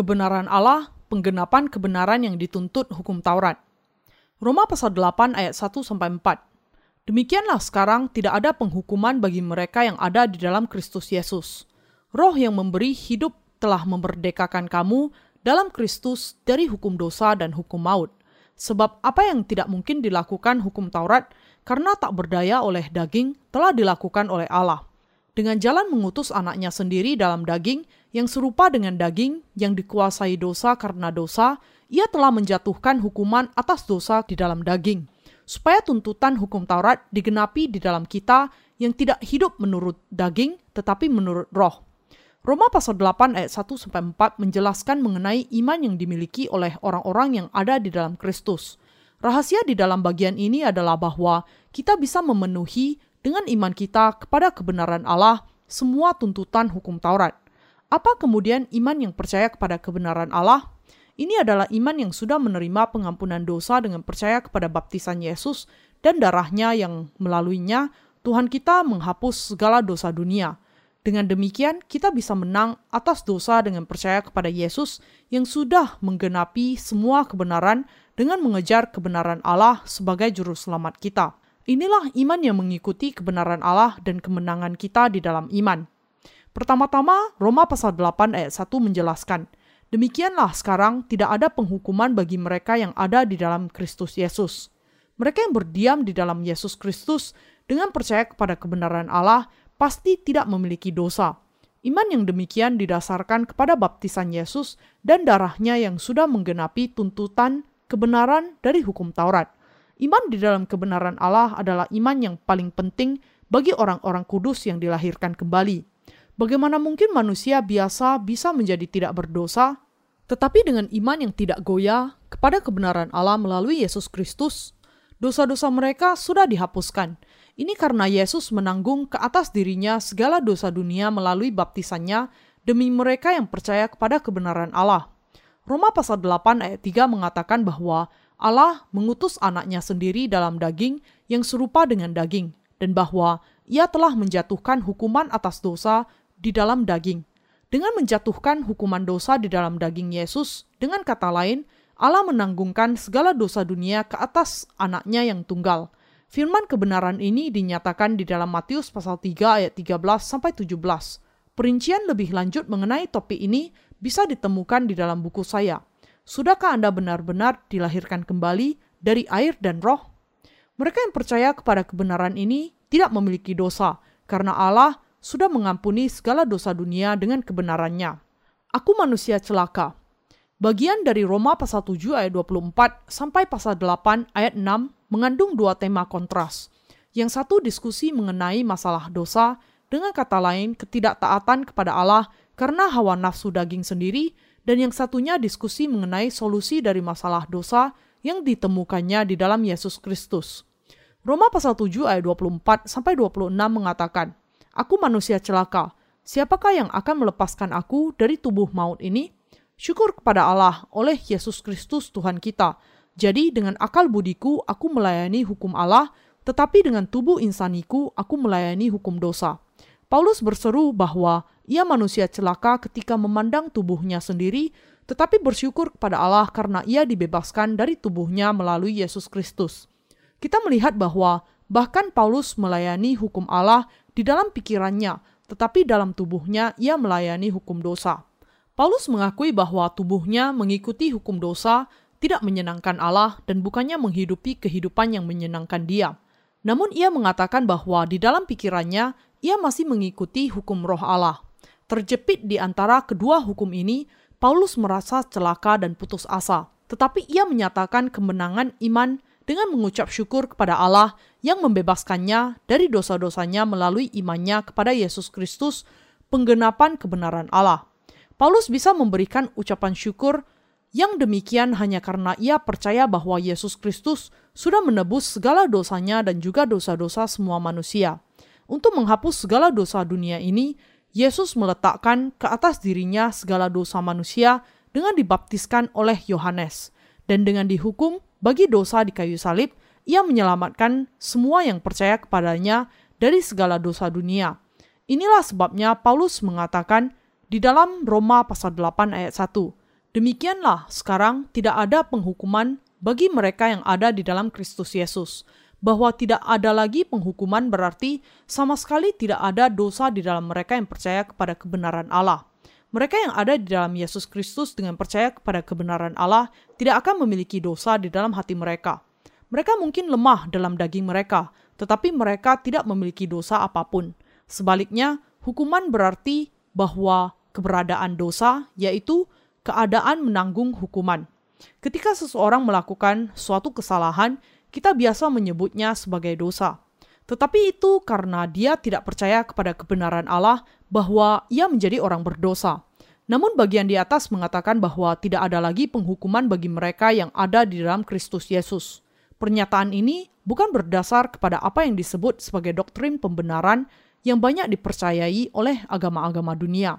kebenaran Allah, penggenapan kebenaran yang dituntut hukum Taurat. Roma pasal 8 ayat 1 sampai 4. Demikianlah sekarang tidak ada penghukuman bagi mereka yang ada di dalam Kristus Yesus. Roh yang memberi hidup telah memerdekakan kamu dalam Kristus dari hukum dosa dan hukum maut. Sebab apa yang tidak mungkin dilakukan hukum Taurat karena tak berdaya oleh daging telah dilakukan oleh Allah. Dengan jalan mengutus anaknya sendiri dalam daging, yang serupa dengan daging yang dikuasai dosa karena dosa, ia telah menjatuhkan hukuman atas dosa di dalam daging, supaya tuntutan hukum Taurat digenapi di dalam kita yang tidak hidup menurut daging, tetapi menurut roh. Roma pasal 8 ayat 1 sampai 4 menjelaskan mengenai iman yang dimiliki oleh orang-orang yang ada di dalam Kristus. Rahasia di dalam bagian ini adalah bahwa kita bisa memenuhi dengan iman kita kepada kebenaran Allah semua tuntutan hukum Taurat. Apa kemudian iman yang percaya kepada kebenaran Allah? Ini adalah iman yang sudah menerima pengampunan dosa dengan percaya kepada baptisan Yesus dan darahnya yang melaluinya Tuhan kita menghapus segala dosa dunia. Dengan demikian, kita bisa menang atas dosa dengan percaya kepada Yesus yang sudah menggenapi semua kebenaran dengan mengejar kebenaran Allah sebagai juru selamat kita. Inilah iman yang mengikuti kebenaran Allah dan kemenangan kita di dalam iman. Pertama-tama, Roma pasal 8 ayat 1 menjelaskan, Demikianlah sekarang tidak ada penghukuman bagi mereka yang ada di dalam Kristus Yesus. Mereka yang berdiam di dalam Yesus Kristus dengan percaya kepada kebenaran Allah pasti tidak memiliki dosa. Iman yang demikian didasarkan kepada baptisan Yesus dan darahnya yang sudah menggenapi tuntutan kebenaran dari hukum Taurat. Iman di dalam kebenaran Allah adalah iman yang paling penting bagi orang-orang kudus yang dilahirkan kembali. Bagaimana mungkin manusia biasa bisa menjadi tidak berdosa, tetapi dengan iman yang tidak goyah kepada kebenaran Allah melalui Yesus Kristus, dosa-dosa mereka sudah dihapuskan. Ini karena Yesus menanggung ke atas dirinya segala dosa dunia melalui baptisannya demi mereka yang percaya kepada kebenaran Allah. Roma pasal 8 ayat 3 mengatakan bahwa Allah mengutus anaknya sendiri dalam daging yang serupa dengan daging, dan bahwa ia telah menjatuhkan hukuman atas dosa di dalam daging. Dengan menjatuhkan hukuman dosa di dalam daging Yesus, dengan kata lain, Allah menanggungkan segala dosa dunia ke atas anaknya yang tunggal. Firman kebenaran ini dinyatakan di dalam Matius pasal 3 ayat 13 sampai 17. Perincian lebih lanjut mengenai topik ini bisa ditemukan di dalam buku saya. Sudahkah Anda benar-benar dilahirkan kembali dari air dan roh? Mereka yang percaya kepada kebenaran ini tidak memiliki dosa, karena Allah sudah mengampuni segala dosa dunia dengan kebenarannya. Aku manusia celaka. Bagian dari Roma pasal 7 ayat 24 sampai pasal 8 ayat 6 mengandung dua tema kontras. Yang satu diskusi mengenai masalah dosa, dengan kata lain ketidaktaatan kepada Allah karena hawa nafsu daging sendiri, dan yang satunya diskusi mengenai solusi dari masalah dosa yang ditemukannya di dalam Yesus Kristus. Roma pasal 7 ayat 24 sampai 26 mengatakan, Aku manusia celaka. Siapakah yang akan melepaskan aku dari tubuh maut ini? Syukur kepada Allah oleh Yesus Kristus Tuhan kita. Jadi dengan akal budiku aku melayani hukum Allah, tetapi dengan tubuh insaniku aku melayani hukum dosa. Paulus berseru bahwa ia manusia celaka ketika memandang tubuhnya sendiri, tetapi bersyukur kepada Allah karena ia dibebaskan dari tubuhnya melalui Yesus Kristus. Kita melihat bahwa bahkan Paulus melayani hukum Allah di dalam pikirannya, tetapi dalam tubuhnya ia melayani hukum dosa. Paulus mengakui bahwa tubuhnya mengikuti hukum dosa tidak menyenangkan Allah dan bukannya menghidupi kehidupan yang menyenangkan dia. Namun ia mengatakan bahwa di dalam pikirannya ia masih mengikuti hukum roh Allah. Terjepit di antara kedua hukum ini, Paulus merasa celaka dan putus asa. Tetapi ia menyatakan kemenangan iman dengan mengucap syukur kepada Allah yang membebaskannya dari dosa-dosanya melalui imannya kepada Yesus Kristus, penggenapan kebenaran Allah. Paulus bisa memberikan ucapan syukur yang demikian hanya karena ia percaya bahwa Yesus Kristus sudah menebus segala dosanya dan juga dosa-dosa semua manusia. Untuk menghapus segala dosa dunia ini, Yesus meletakkan ke atas dirinya segala dosa manusia dengan dibaptiskan oleh Yohanes, dan dengan dihukum bagi dosa di kayu salib, ia menyelamatkan semua yang percaya kepadanya dari segala dosa dunia. Inilah sebabnya Paulus mengatakan di dalam Roma pasal 8 ayat 1, Demikianlah sekarang tidak ada penghukuman bagi mereka yang ada di dalam Kristus Yesus. Bahwa tidak ada lagi penghukuman berarti sama sekali tidak ada dosa di dalam mereka yang percaya kepada kebenaran Allah. Mereka yang ada di dalam Yesus Kristus dengan percaya kepada kebenaran Allah tidak akan memiliki dosa di dalam hati mereka. Mereka mungkin lemah dalam daging mereka, tetapi mereka tidak memiliki dosa apa pun. Sebaliknya, hukuman berarti bahwa keberadaan dosa, yaitu keadaan menanggung hukuman. Ketika seseorang melakukan suatu kesalahan, kita biasa menyebutnya sebagai dosa. Tetapi itu karena dia tidak percaya kepada kebenaran Allah bahwa ia menjadi orang berdosa. Namun bagian di atas mengatakan bahwa tidak ada lagi penghukuman bagi mereka yang ada di dalam Kristus Yesus. Pernyataan ini bukan berdasar kepada apa yang disebut sebagai doktrin pembenaran yang banyak dipercayai oleh agama-agama dunia.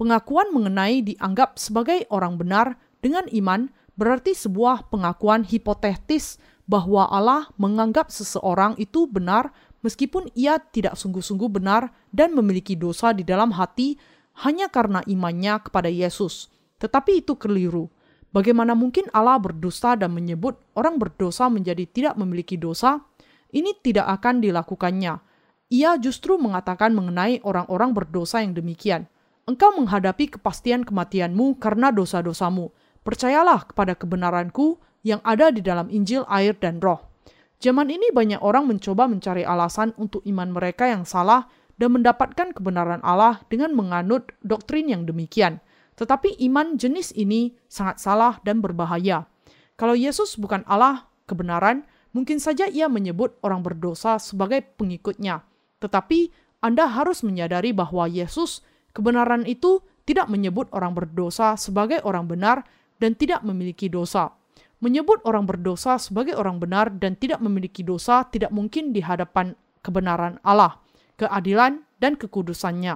Pengakuan mengenai dianggap sebagai orang benar dengan iman berarti sebuah pengakuan hipotetis bahwa Allah menganggap seseorang itu benar meskipun ia tidak sungguh-sungguh benar dan memiliki dosa di dalam hati hanya karena imannya kepada Yesus. Tetapi itu keliru. Bagaimana mungkin Allah berdusta dan menyebut orang berdosa menjadi tidak memiliki dosa? Ini tidak akan dilakukannya. Ia justru mengatakan mengenai orang-orang berdosa yang demikian. Engkau menghadapi kepastian kematianmu karena dosa-dosamu Percayalah kepada kebenaranku yang ada di dalam Injil, air, dan roh. Zaman ini banyak orang mencoba mencari alasan untuk iman mereka yang salah dan mendapatkan kebenaran Allah dengan menganut doktrin yang demikian. Tetapi iman jenis ini sangat salah dan berbahaya. Kalau Yesus bukan Allah kebenaran, mungkin saja ia menyebut orang berdosa sebagai pengikutnya. Tetapi Anda harus menyadari bahwa Yesus kebenaran itu tidak menyebut orang berdosa sebagai orang benar dan tidak memiliki dosa. Menyebut orang berdosa sebagai orang benar dan tidak memiliki dosa tidak mungkin di hadapan kebenaran Allah, keadilan, dan kekudusannya.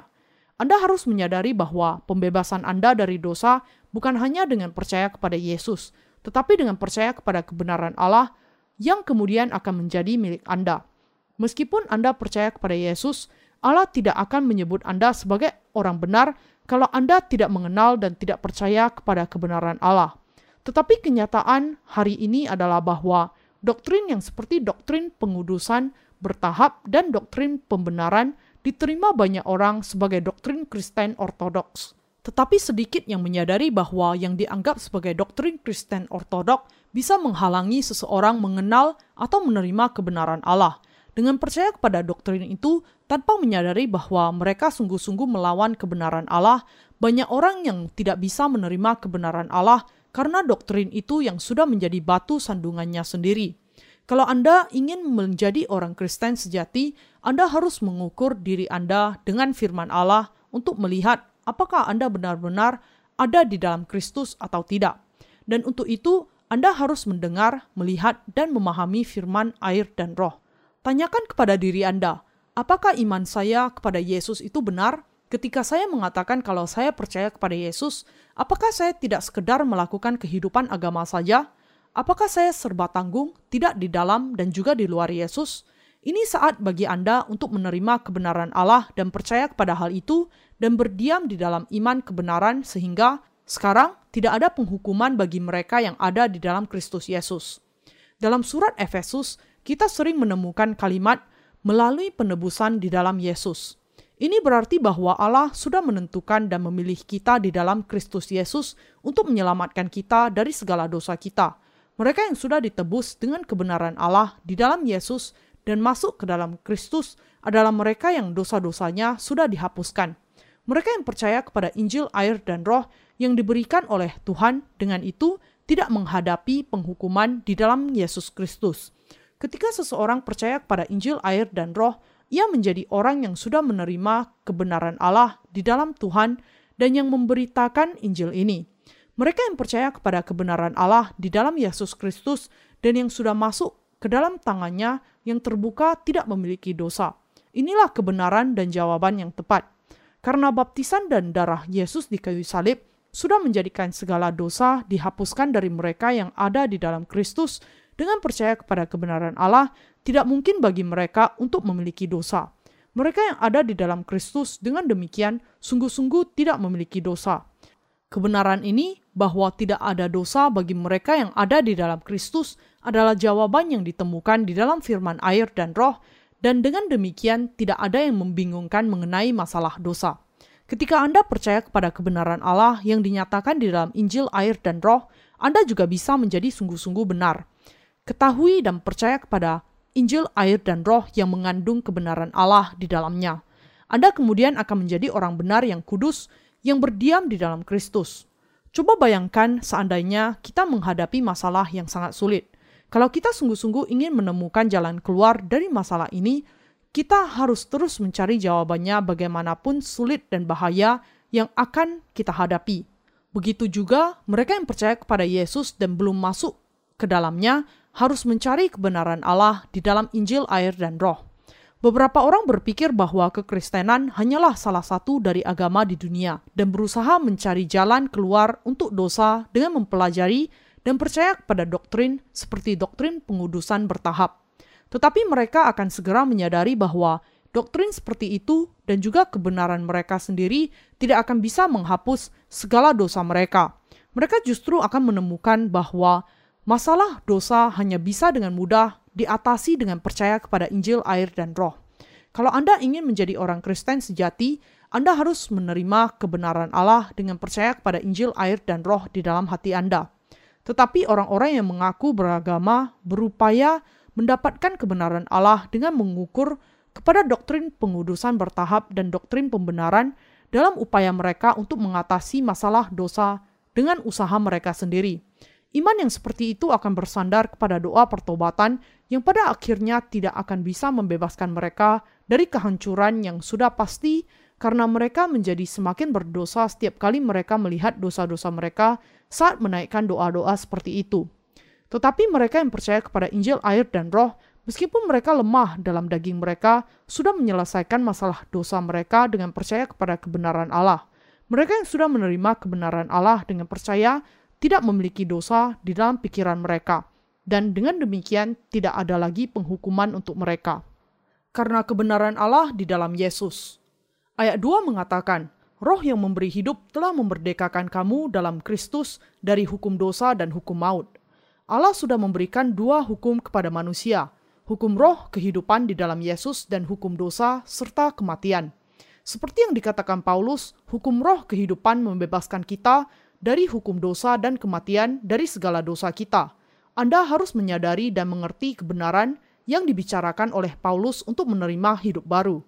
Anda harus menyadari bahwa pembebasan Anda dari dosa bukan hanya dengan percaya kepada Yesus, tetapi dengan percaya kepada kebenaran Allah yang kemudian akan menjadi milik Anda. Meskipun Anda percaya kepada Yesus, Allah tidak akan menyebut Anda sebagai orang benar kalau Anda tidak mengenal dan tidak percaya kepada kebenaran Allah. Tetapi kenyataan hari ini adalah bahwa doktrin yang seperti doktrin pengudusan bertahap dan doktrin pembenaran diterima banyak orang sebagai doktrin Kristen ortodoks. Tetapi sedikit yang menyadari bahwa yang dianggap sebagai doktrin Kristen ortodoks bisa menghalangi seseorang mengenal atau menerima kebenaran Allah – dengan percaya kepada doktrin itu tanpa menyadari bahwa mereka sungguh-sungguh melawan kebenaran Allah, banyak orang yang tidak bisa menerima kebenaran Allah karena doktrin itu yang sudah menjadi batu sandungannya sendiri. Kalau Anda ingin menjadi orang Kristen sejati, Anda harus mengukur diri Anda dengan firman Allah untuk melihat apakah Anda benar-benar ada di dalam Kristus atau tidak. Dan untuk itu, Anda harus mendengar, melihat, dan memahami firman air dan roh. Tanyakan kepada diri Anda, apakah iman saya kepada Yesus itu benar? Ketika saya mengatakan kalau saya percaya kepada Yesus, apakah saya tidak sekedar melakukan kehidupan agama saja? Apakah saya serba tanggung, tidak di dalam dan juga di luar Yesus? Ini saat bagi Anda untuk menerima kebenaran Allah dan percaya kepada hal itu dan berdiam di dalam iman kebenaran sehingga sekarang tidak ada penghukuman bagi mereka yang ada di dalam Kristus Yesus. Dalam surat Efesus, kita sering menemukan kalimat melalui penebusan di dalam Yesus. Ini berarti bahwa Allah sudah menentukan dan memilih kita di dalam Kristus Yesus untuk menyelamatkan kita dari segala dosa kita. Mereka yang sudah ditebus dengan kebenaran Allah di dalam Yesus dan masuk ke dalam Kristus adalah mereka yang dosa-dosanya sudah dihapuskan. Mereka yang percaya kepada Injil, air, dan Roh yang diberikan oleh Tuhan, dengan itu tidak menghadapi penghukuman di dalam Yesus Kristus. Ketika seseorang percaya kepada Injil, air, dan Roh, ia menjadi orang yang sudah menerima kebenaran Allah di dalam Tuhan dan yang memberitakan Injil ini. Mereka yang percaya kepada kebenaran Allah di dalam Yesus Kristus dan yang sudah masuk ke dalam tangannya yang terbuka tidak memiliki dosa. Inilah kebenaran dan jawaban yang tepat. Karena baptisan dan darah Yesus di kayu salib sudah menjadikan segala dosa dihapuskan dari mereka yang ada di dalam Kristus dengan percaya kepada kebenaran Allah, tidak mungkin bagi mereka untuk memiliki dosa. Mereka yang ada di dalam Kristus dengan demikian sungguh-sungguh tidak memiliki dosa. Kebenaran ini bahwa tidak ada dosa bagi mereka yang ada di dalam Kristus adalah jawaban yang ditemukan di dalam firman air dan roh, dan dengan demikian tidak ada yang membingungkan mengenai masalah dosa. Ketika Anda percaya kepada kebenaran Allah yang dinyatakan di dalam Injil, air, dan roh, Anda juga bisa menjadi sungguh-sungguh benar. Ketahui dan percaya kepada Injil, air, dan roh yang mengandung kebenaran Allah di dalamnya. Anda kemudian akan menjadi orang benar yang kudus yang berdiam di dalam Kristus. Coba bayangkan seandainya kita menghadapi masalah yang sangat sulit. Kalau kita sungguh-sungguh ingin menemukan jalan keluar dari masalah ini, kita harus terus mencari jawabannya bagaimanapun sulit dan bahaya yang akan kita hadapi. Begitu juga mereka yang percaya kepada Yesus dan belum masuk ke dalamnya harus mencari kebenaran Allah di dalam Injil, air, dan Roh. Beberapa orang berpikir bahwa kekristenan hanyalah salah satu dari agama di dunia dan berusaha mencari jalan keluar untuk dosa dengan mempelajari dan percaya kepada doktrin seperti doktrin pengudusan bertahap. Tetapi mereka akan segera menyadari bahwa doktrin seperti itu dan juga kebenaran mereka sendiri tidak akan bisa menghapus segala dosa mereka. Mereka justru akan menemukan bahwa masalah dosa hanya bisa dengan mudah diatasi dengan percaya kepada Injil, air, dan roh. Kalau Anda ingin menjadi orang Kristen sejati, Anda harus menerima kebenaran Allah dengan percaya kepada Injil, air, dan roh di dalam hati Anda. Tetapi orang-orang yang mengaku beragama berupaya mendapatkan kebenaran Allah dengan mengukur kepada doktrin pengudusan bertahap dan doktrin pembenaran dalam upaya mereka untuk mengatasi masalah dosa dengan usaha mereka sendiri. Iman yang seperti itu akan bersandar kepada doa pertobatan yang pada akhirnya tidak akan bisa membebaskan mereka dari kehancuran yang sudah pasti karena mereka menjadi semakin berdosa setiap kali mereka melihat dosa-dosa mereka saat menaikkan doa-doa seperti itu. Tetapi mereka yang percaya kepada Injil, air, dan roh, meskipun mereka lemah dalam daging mereka, sudah menyelesaikan masalah dosa mereka dengan percaya kepada kebenaran Allah. Mereka yang sudah menerima kebenaran Allah dengan percaya tidak memiliki dosa di dalam pikiran mereka, dan dengan demikian tidak ada lagi penghukuman untuk mereka. Karena kebenaran Allah di dalam Yesus. Ayat 2 mengatakan, Roh yang memberi hidup telah memerdekakan kamu dalam Kristus dari hukum dosa dan hukum maut. Allah sudah memberikan dua hukum kepada manusia, hukum roh kehidupan di dalam Yesus dan hukum dosa serta kematian. Seperti yang dikatakan Paulus, hukum roh kehidupan membebaskan kita dari hukum dosa dan kematian dari segala dosa kita. Anda harus menyadari dan mengerti kebenaran yang dibicarakan oleh Paulus untuk menerima hidup baru.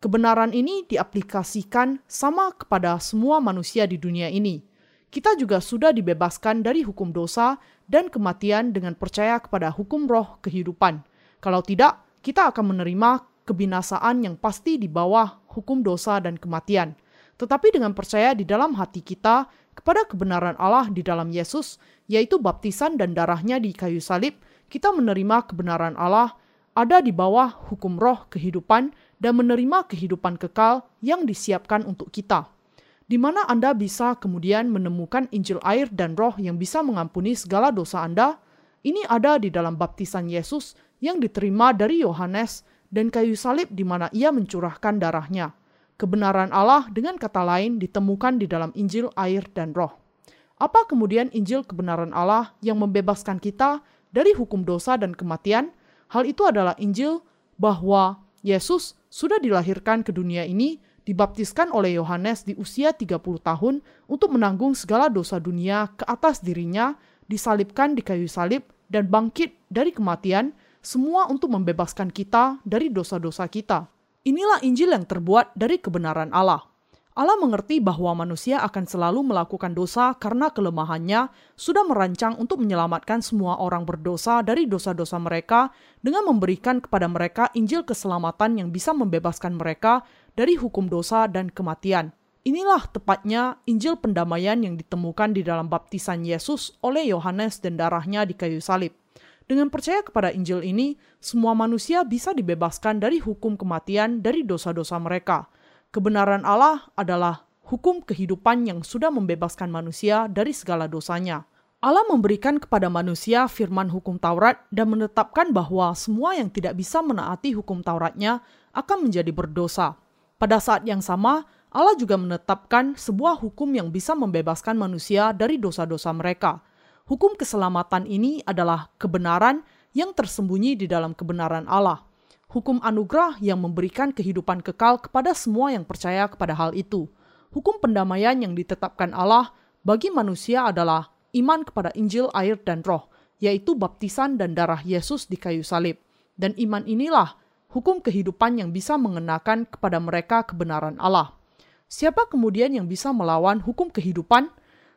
Kebenaran ini diaplikasikan sama kepada semua manusia di dunia ini. Kita juga sudah dibebaskan dari hukum dosa dan kematian dengan percaya kepada hukum roh kehidupan. Kalau tidak, kita akan menerima kebinasaan yang pasti di bawah hukum dosa dan kematian. Tetapi dengan percaya di dalam hati kita kepada kebenaran Allah di dalam Yesus, yaitu baptisan dan darahnya di kayu salib, kita menerima kebenaran Allah ada di bawah hukum roh kehidupan dan menerima kehidupan kekal yang disiapkan untuk kita. Di mana Anda bisa kemudian menemukan Injil air dan roh yang bisa mengampuni segala dosa Anda, ini ada di dalam baptisan Yesus yang diterima dari Yohanes dan kayu salib di mana ia mencurahkan darahnya. Kebenaran Allah dengan kata lain ditemukan di dalam Injil, air, dan roh. Apa kemudian Injil kebenaran Allah yang membebaskan kita dari hukum dosa dan kematian? Hal itu adalah Injil bahwa Yesus sudah dilahirkan ke dunia ini, dibaptiskan oleh Yohanes di usia 30 tahun untuk menanggung segala dosa dunia ke atas dirinya, disalibkan di kayu salib, dan bangkit dari kematian, semua untuk membebaskan kita dari dosa-dosa kita. Inilah Injil yang terbuat dari kebenaran Allah. Allah mengerti bahwa manusia akan selalu melakukan dosa karena kelemahannya, sudah merancang untuk menyelamatkan semua orang berdosa dari dosa-dosa mereka dengan memberikan kepada mereka Injil keselamatan yang bisa membebaskan mereka dari hukum dosa dan kematian. Inilah tepatnya Injil pendamaian yang ditemukan di dalam baptisan Yesus oleh Yohanes dan darahnya di kayu salib. Dengan percaya kepada Injil ini, semua manusia bisa dibebaskan dari hukum kematian dari dosa-dosa mereka. Kebenaran Allah adalah hukum kehidupan yang sudah membebaskan manusia dari segala dosanya. Allah memberikan kepada manusia firman hukum Taurat dan menetapkan bahwa semua yang tidak bisa menaati hukum Tauratnya akan menjadi berdosa. Pada saat yang sama, Allah juga menetapkan sebuah hukum yang bisa membebaskan manusia dari dosa-dosa mereka. Hukum keselamatan ini adalah kebenaran yang tersembunyi di dalam kebenaran Allah. Hukum anugerah yang memberikan kehidupan kekal kepada semua yang percaya kepada hal itu. Hukum pendamaian yang ditetapkan Allah bagi manusia adalah iman kepada Injil, air, dan roh, yaitu baptisan dan darah Yesus di kayu salib. Dan iman inilah hukum kehidupan yang bisa mengenakan kepada mereka kebenaran Allah. Siapa kemudian yang bisa melawan hukum kehidupan?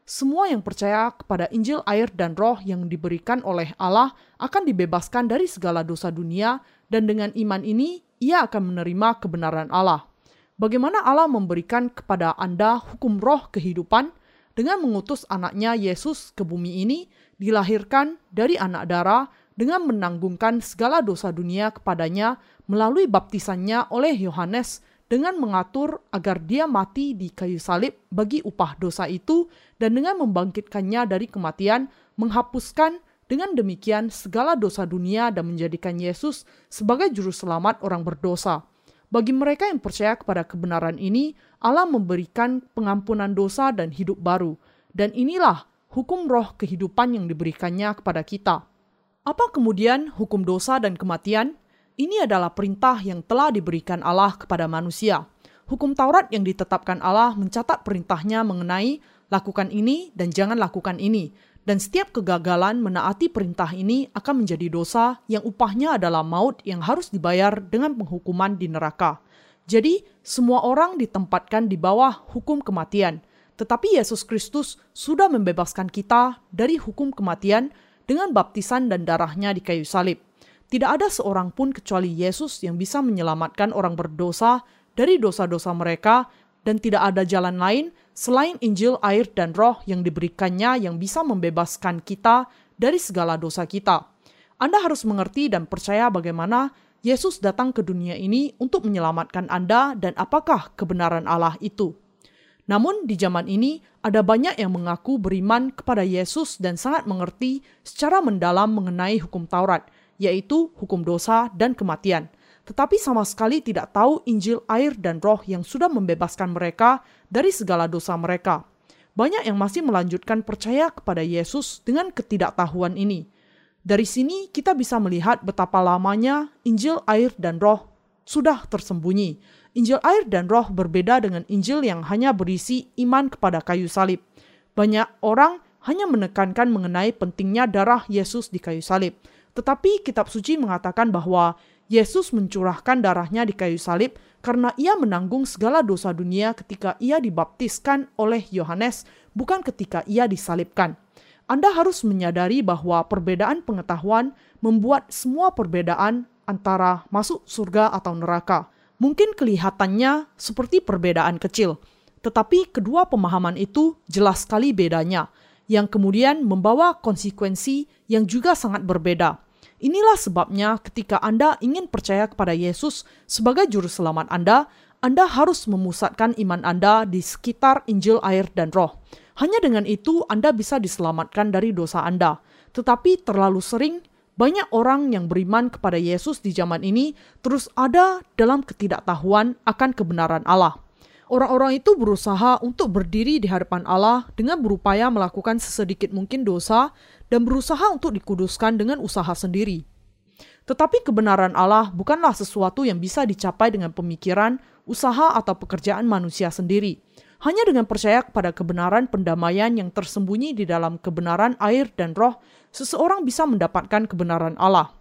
Semua yang percaya kepada Injil, air, dan Roh yang diberikan oleh Allah akan dibebaskan dari segala dosa dunia, dan dengan iman ini ia akan menerima kebenaran Allah. Bagaimana Allah memberikan kepada Anda hukum roh kehidupan dengan mengutus anaknya Yesus ke bumi ini, dilahirkan dari anak darah dengan menanggungkan segala dosa dunia kepadanya melalui baptisannya oleh Yohanes dengan mengatur agar dia mati di kayu salib bagi upah dosa itu dan dengan membangkitkannya dari kematian menghapuskan dengan demikian segala dosa dunia dan menjadikan Yesus sebagai juru selamat orang berdosa. Bagi mereka yang percaya kepada kebenaran ini, Allah memberikan pengampunan dosa dan hidup baru. Dan inilah hukum roh kehidupan yang diberikannya kepada kita. Apa kemudian hukum dosa dan kematian? Ini adalah perintah yang telah diberikan Allah kepada manusia. Hukum Taurat yang ditetapkan Allah mencatat perintahnya mengenai lakukan ini dan jangan lakukan ini. Dan setiap kegagalan menaati perintah ini akan menjadi dosa yang upahnya adalah maut yang harus dibayar dengan penghukuman di neraka. Jadi, semua orang ditempatkan di bawah hukum kematian. Tetapi Yesus Kristus sudah membebaskan kita dari hukum kematian dengan baptisan dan darahnya di kayu salib. Tidak ada seorang pun kecuali Yesus yang bisa menyelamatkan orang berdosa dari dosa-dosa mereka dan tidak ada jalan lain selain Injil, air, dan roh yang diberikannya yang bisa membebaskan kita dari segala dosa kita. Anda harus mengerti dan percaya bagaimana Yesus datang ke dunia ini untuk menyelamatkan Anda dan apakah kebenaran Allah itu. Namun di zaman ini ada banyak yang mengaku beriman kepada Yesus dan sangat mengerti secara mendalam mengenai hukum Taurat – yaitu hukum dosa dan kematian, tetapi sama sekali tidak tahu Injil, air, dan Roh yang sudah membebaskan mereka dari segala dosa mereka. Banyak yang masih melanjutkan percaya kepada Yesus dengan ketidaktahuan ini. Dari sini kita bisa melihat betapa lamanya Injil, air, dan Roh sudah tersembunyi. Injil air dan roh berbeda dengan Injil yang hanya berisi iman kepada kayu salib. Banyak orang hanya menekankan mengenai pentingnya darah Yesus di kayu salib. Tetapi kitab suci mengatakan bahwa Yesus mencurahkan darahnya di kayu salib karena ia menanggung segala dosa dunia ketika ia dibaptiskan oleh Yohanes, bukan ketika ia disalibkan. Anda harus menyadari bahwa perbedaan pengetahuan membuat semua perbedaan antara masuk surga atau neraka. Mungkin kelihatannya seperti perbedaan kecil, tetapi kedua pemahaman itu jelas sekali bedanya, yang kemudian membawa konsekuensi yang juga sangat berbeda. Inilah sebabnya ketika Anda ingin percaya kepada Yesus sebagai juru selamat Anda, Anda harus memusatkan iman Anda di sekitar Injil, air, dan roh. Hanya dengan itu Anda bisa diselamatkan dari dosa Anda. Tetapi terlalu sering banyak orang yang beriman kepada Yesus di zaman ini terus ada dalam ketidaktahuan akan kebenaran Allah. Orang-orang itu berusaha untuk berdiri di hadapan Allah dengan berupaya melakukan sesedikit mungkin dosa dan berusaha untuk dikuduskan dengan usaha sendiri. Tetapi kebenaran Allah bukanlah sesuatu yang bisa dicapai dengan pemikiran, usaha, atau pekerjaan manusia sendiri. Hanya dengan percaya kepada kebenaran pendamaian yang tersembunyi di dalam kebenaran air dan roh, seseorang bisa mendapatkan kebenaran Allah.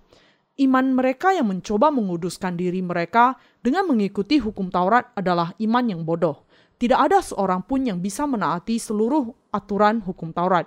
Iman mereka yang mencoba menguduskan diri mereka dengan mengikuti hukum Taurat adalah iman yang bodoh. Tidak ada seorang pun yang bisa menaati seluruh aturan hukum Taurat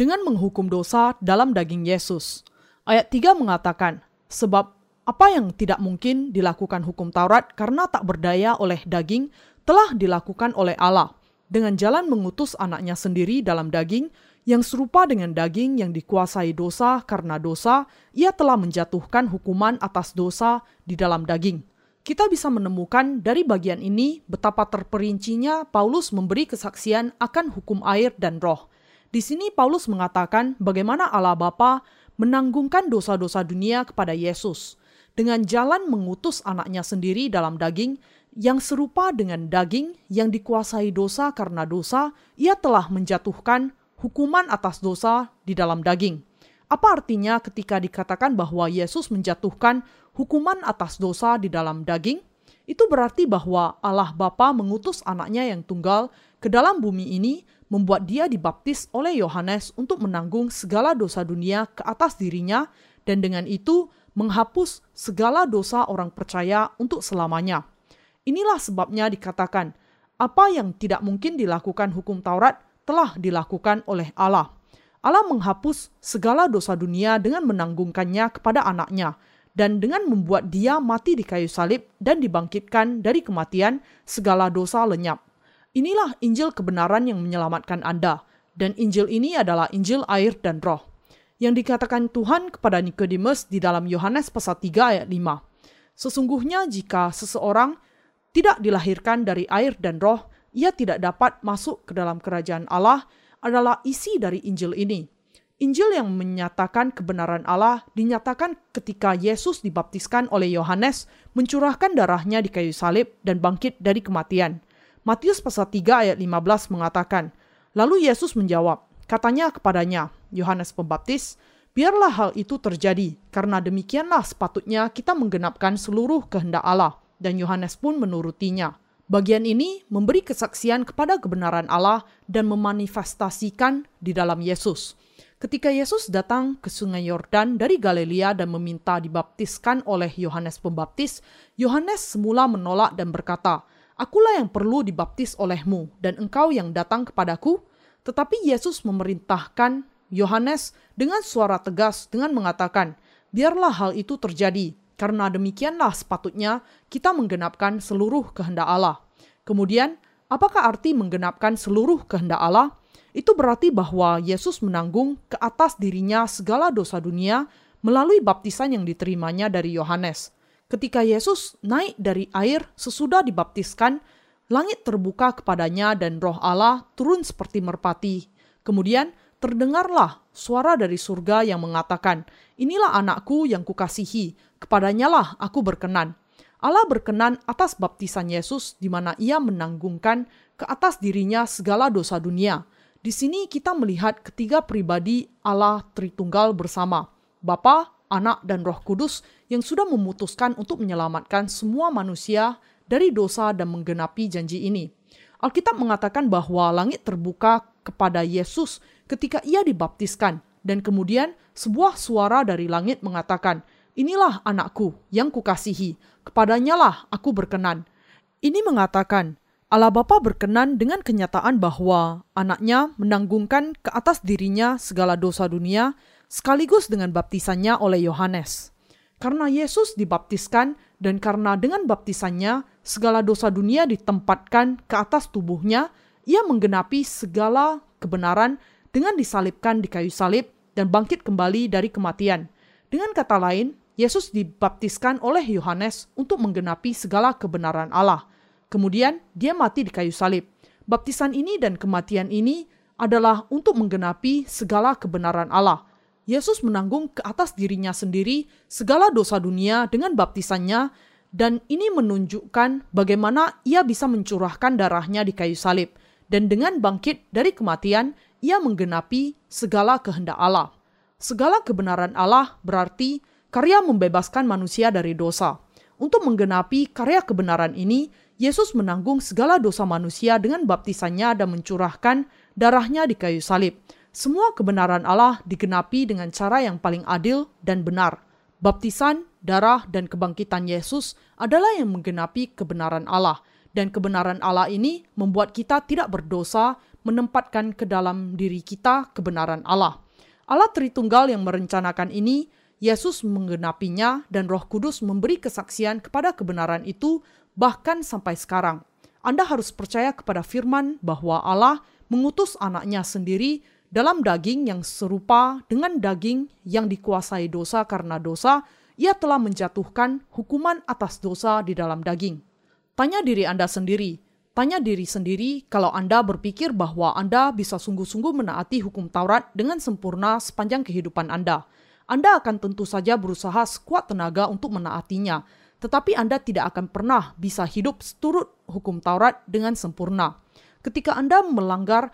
dengan menghukum dosa dalam daging Yesus. Ayat 3 mengatakan, sebab apa yang tidak mungkin dilakukan hukum Taurat karena tak berdaya oleh daging telah dilakukan oleh Allah dengan jalan mengutus anaknya sendiri dalam daging yang serupa dengan daging yang dikuasai dosa karena dosa, ia telah menjatuhkan hukuman atas dosa di dalam daging. Kita bisa menemukan dari bagian ini betapa terperincinya Paulus memberi kesaksian akan hukum air dan roh. Di sini Paulus mengatakan bagaimana Allah Bapa menanggungkan dosa-dosa dunia kepada Yesus dengan jalan mengutus anaknya sendiri dalam daging yang serupa dengan daging yang dikuasai dosa karena dosa, ia telah menjatuhkan hukuman atas dosa di dalam daging. Apa artinya ketika dikatakan bahwa Yesus menjatuhkan hukuman atas dosa di dalam daging? Itu berarti bahwa Allah Bapa mengutus anaknya yang tunggal ke dalam bumi ini membuat dia dibaptis oleh Yohanes untuk menanggung segala dosa dunia ke atas dirinya dan dengan itu menghapus segala dosa orang percaya untuk selamanya. Inilah sebabnya dikatakan, apa yang tidak mungkin dilakukan hukum Taurat telah dilakukan oleh Allah. Allah menghapus segala dosa dunia dengan menanggungkannya kepada anaknya, dan dengan membuat dia mati di kayu salib dan dibangkitkan dari kematian, segala dosa lenyap. Inilah Injil kebenaran yang menyelamatkan Anda, dan Injil ini adalah Injil air dan roh. Yang dikatakan Tuhan kepada Nikodemus di dalam Yohanes pasal 3 ayat 5. Sesungguhnya jika seseorang tidak dilahirkan dari air dan roh, ia tidak dapat masuk ke dalam kerajaan Allah adalah isi dari Injil ini. Injil yang menyatakan kebenaran Allah dinyatakan ketika Yesus dibaptiskan oleh Yohanes mencurahkan darahnya di kayu salib dan bangkit dari kematian. Matius pasal 3 ayat 15 mengatakan, Lalu Yesus menjawab, katanya kepadanya, Yohanes Pembaptis, biarlah hal itu terjadi, karena demikianlah sepatutnya kita menggenapkan seluruh kehendak Allah dan Yohanes pun menurutinya. Bagian ini memberi kesaksian kepada kebenaran Allah dan memanifestasikan di dalam Yesus. Ketika Yesus datang ke Sungai Yordan dari Galilea dan meminta dibaptiskan oleh Yohanes Pembaptis, Yohanes semula menolak dan berkata, "Akulah yang perlu dibaptis olehmu, dan engkau yang datang kepadaku." Tetapi Yesus memerintahkan Yohanes dengan suara tegas dengan mengatakan, "Biarlah hal itu terjadi, karena demikianlah sepatutnya kita menggenapkan seluruh kehendak Allah. Kemudian, apakah arti menggenapkan seluruh kehendak Allah? Itu berarti bahwa Yesus menanggung ke atas dirinya segala dosa dunia melalui baptisan yang diterimanya dari Yohanes. Ketika Yesus naik dari air sesudah dibaptiskan, langit terbuka kepadanya dan roh Allah turun seperti merpati. Kemudian terdengarlah suara dari surga yang mengatakan, Inilah anakku yang kukasihi, kepadanyalah aku berkenan. Allah berkenan atas baptisan Yesus di mana ia menanggungkan ke atas dirinya segala dosa dunia. Di sini kita melihat ketiga pribadi Allah Tritunggal bersama, Bapa, Anak, dan Roh Kudus yang sudah memutuskan untuk menyelamatkan semua manusia dari dosa dan menggenapi janji ini. Alkitab mengatakan bahwa langit terbuka kepada Yesus ketika ia dibaptiskan dan kemudian sebuah suara dari langit mengatakan, Inilah anakku yang kukasihi, kepadanya lah aku berkenan. Ini mengatakan, Allah Bapa berkenan dengan kenyataan bahwa anaknya menanggungkan ke atas dirinya segala dosa dunia sekaligus dengan baptisannya oleh Yohanes. Karena Yesus dibaptiskan dan karena dengan baptisannya segala dosa dunia ditempatkan ke atas tubuhnya, ia menggenapi segala kebenaran dengan disalibkan di kayu salib dan bangkit kembali dari kematian. Dengan kata lain, Yesus dibaptiskan oleh Yohanes untuk menggenapi segala kebenaran Allah. Kemudian dia mati di kayu salib. Baptisan ini dan kematian ini adalah untuk menggenapi segala kebenaran Allah. Yesus menanggung ke atas dirinya sendiri segala dosa dunia dengan baptisannya dan ini menunjukkan bagaimana ia bisa mencurahkan darahnya di kayu salib dan dengan bangkit dari kematian ia menggenapi segala kehendak Allah. Segala kebenaran Allah berarti karya membebaskan manusia dari dosa. Untuk menggenapi karya kebenaran ini, Yesus menanggung segala dosa manusia dengan baptisannya dan mencurahkan darahnya di kayu salib. Semua kebenaran Allah digenapi dengan cara yang paling adil dan benar. Baptisan, darah, dan kebangkitan Yesus adalah yang menggenapi kebenaran Allah. Dan kebenaran Allah ini membuat kita tidak berdosa menempatkan ke dalam diri kita kebenaran Allah. Allah Tritunggal yang merencanakan ini, Yesus menggenapinya dan Roh Kudus memberi kesaksian kepada kebenaran itu bahkan sampai sekarang. Anda harus percaya kepada firman bahwa Allah mengutus anaknya sendiri dalam daging yang serupa dengan daging yang dikuasai dosa karena dosa, ia telah menjatuhkan hukuman atas dosa di dalam daging. Tanya diri Anda sendiri, Tanya diri sendiri kalau Anda berpikir bahwa Anda bisa sungguh-sungguh menaati hukum Taurat dengan sempurna sepanjang kehidupan Anda. Anda akan tentu saja berusaha sekuat tenaga untuk menaatinya. tetapi Anda tidak akan pernah bisa hidup seturut hukum Taurat dengan sempurna. Ketika Anda melanggar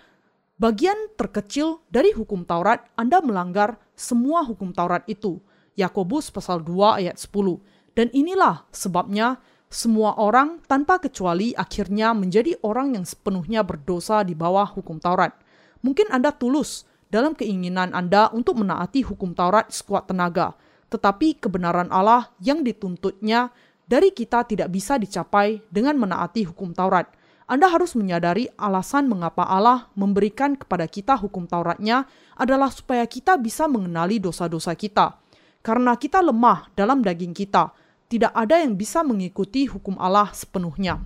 bagian terkecil dari hukum Taurat, Anda melanggar semua hukum Taurat itu. Yakobus pasal 2 ayat 10. Dan inilah sebabnya semua orang tanpa kecuali akhirnya menjadi orang yang sepenuhnya berdosa di bawah hukum Taurat. Mungkin Anda tulus dalam keinginan Anda untuk menaati hukum Taurat sekuat tenaga, tetapi kebenaran Allah yang dituntutnya dari kita tidak bisa dicapai dengan menaati hukum Taurat. Anda harus menyadari alasan mengapa Allah memberikan kepada kita hukum Tauratnya adalah supaya kita bisa mengenali dosa-dosa kita. Karena kita lemah dalam daging kita, tidak ada yang bisa mengikuti hukum Allah sepenuhnya.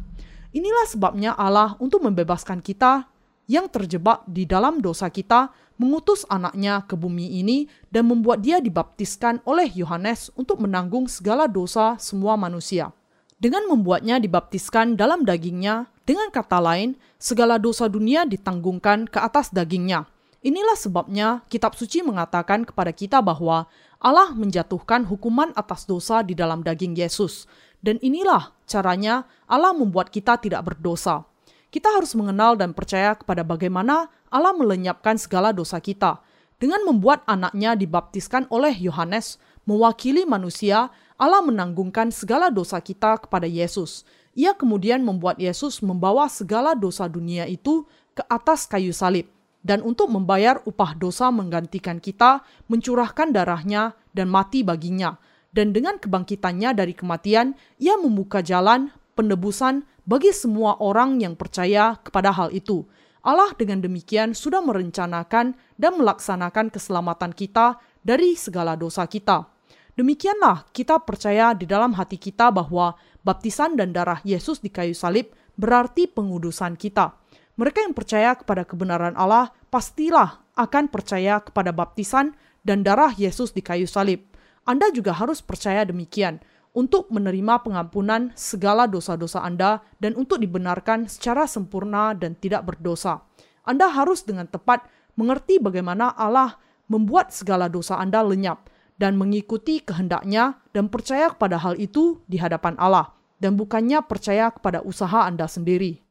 Inilah sebabnya Allah untuk membebaskan kita yang terjebak di dalam dosa kita mengutus anaknya ke bumi ini dan membuat dia dibaptiskan oleh Yohanes untuk menanggung segala dosa semua manusia. Dengan membuatnya dibaptiskan dalam dagingnya, dengan kata lain, segala dosa dunia ditanggungkan ke atas dagingnya. Inilah sebabnya kitab suci mengatakan kepada kita bahwa Allah menjatuhkan hukuman atas dosa di dalam daging Yesus. Dan inilah caranya Allah membuat kita tidak berdosa. Kita harus mengenal dan percaya kepada bagaimana Allah melenyapkan segala dosa kita. Dengan membuat anaknya dibaptiskan oleh Yohanes, mewakili manusia, Allah menanggungkan segala dosa kita kepada Yesus. Ia kemudian membuat Yesus membawa segala dosa dunia itu ke atas kayu salib dan untuk membayar upah dosa menggantikan kita, mencurahkan darahnya dan mati baginya. Dan dengan kebangkitannya dari kematian, ia membuka jalan penebusan bagi semua orang yang percaya kepada hal itu. Allah dengan demikian sudah merencanakan dan melaksanakan keselamatan kita dari segala dosa kita. Demikianlah kita percaya di dalam hati kita bahwa baptisan dan darah Yesus di kayu salib berarti pengudusan kita. Mereka yang percaya kepada kebenaran Allah pastilah akan percaya kepada baptisan dan darah Yesus di kayu salib. Anda juga harus percaya demikian untuk menerima pengampunan segala dosa-dosa Anda dan untuk dibenarkan secara sempurna dan tidak berdosa. Anda harus dengan tepat mengerti bagaimana Allah membuat segala dosa Anda lenyap dan mengikuti kehendaknya dan percaya kepada hal itu di hadapan Allah dan bukannya percaya kepada usaha Anda sendiri.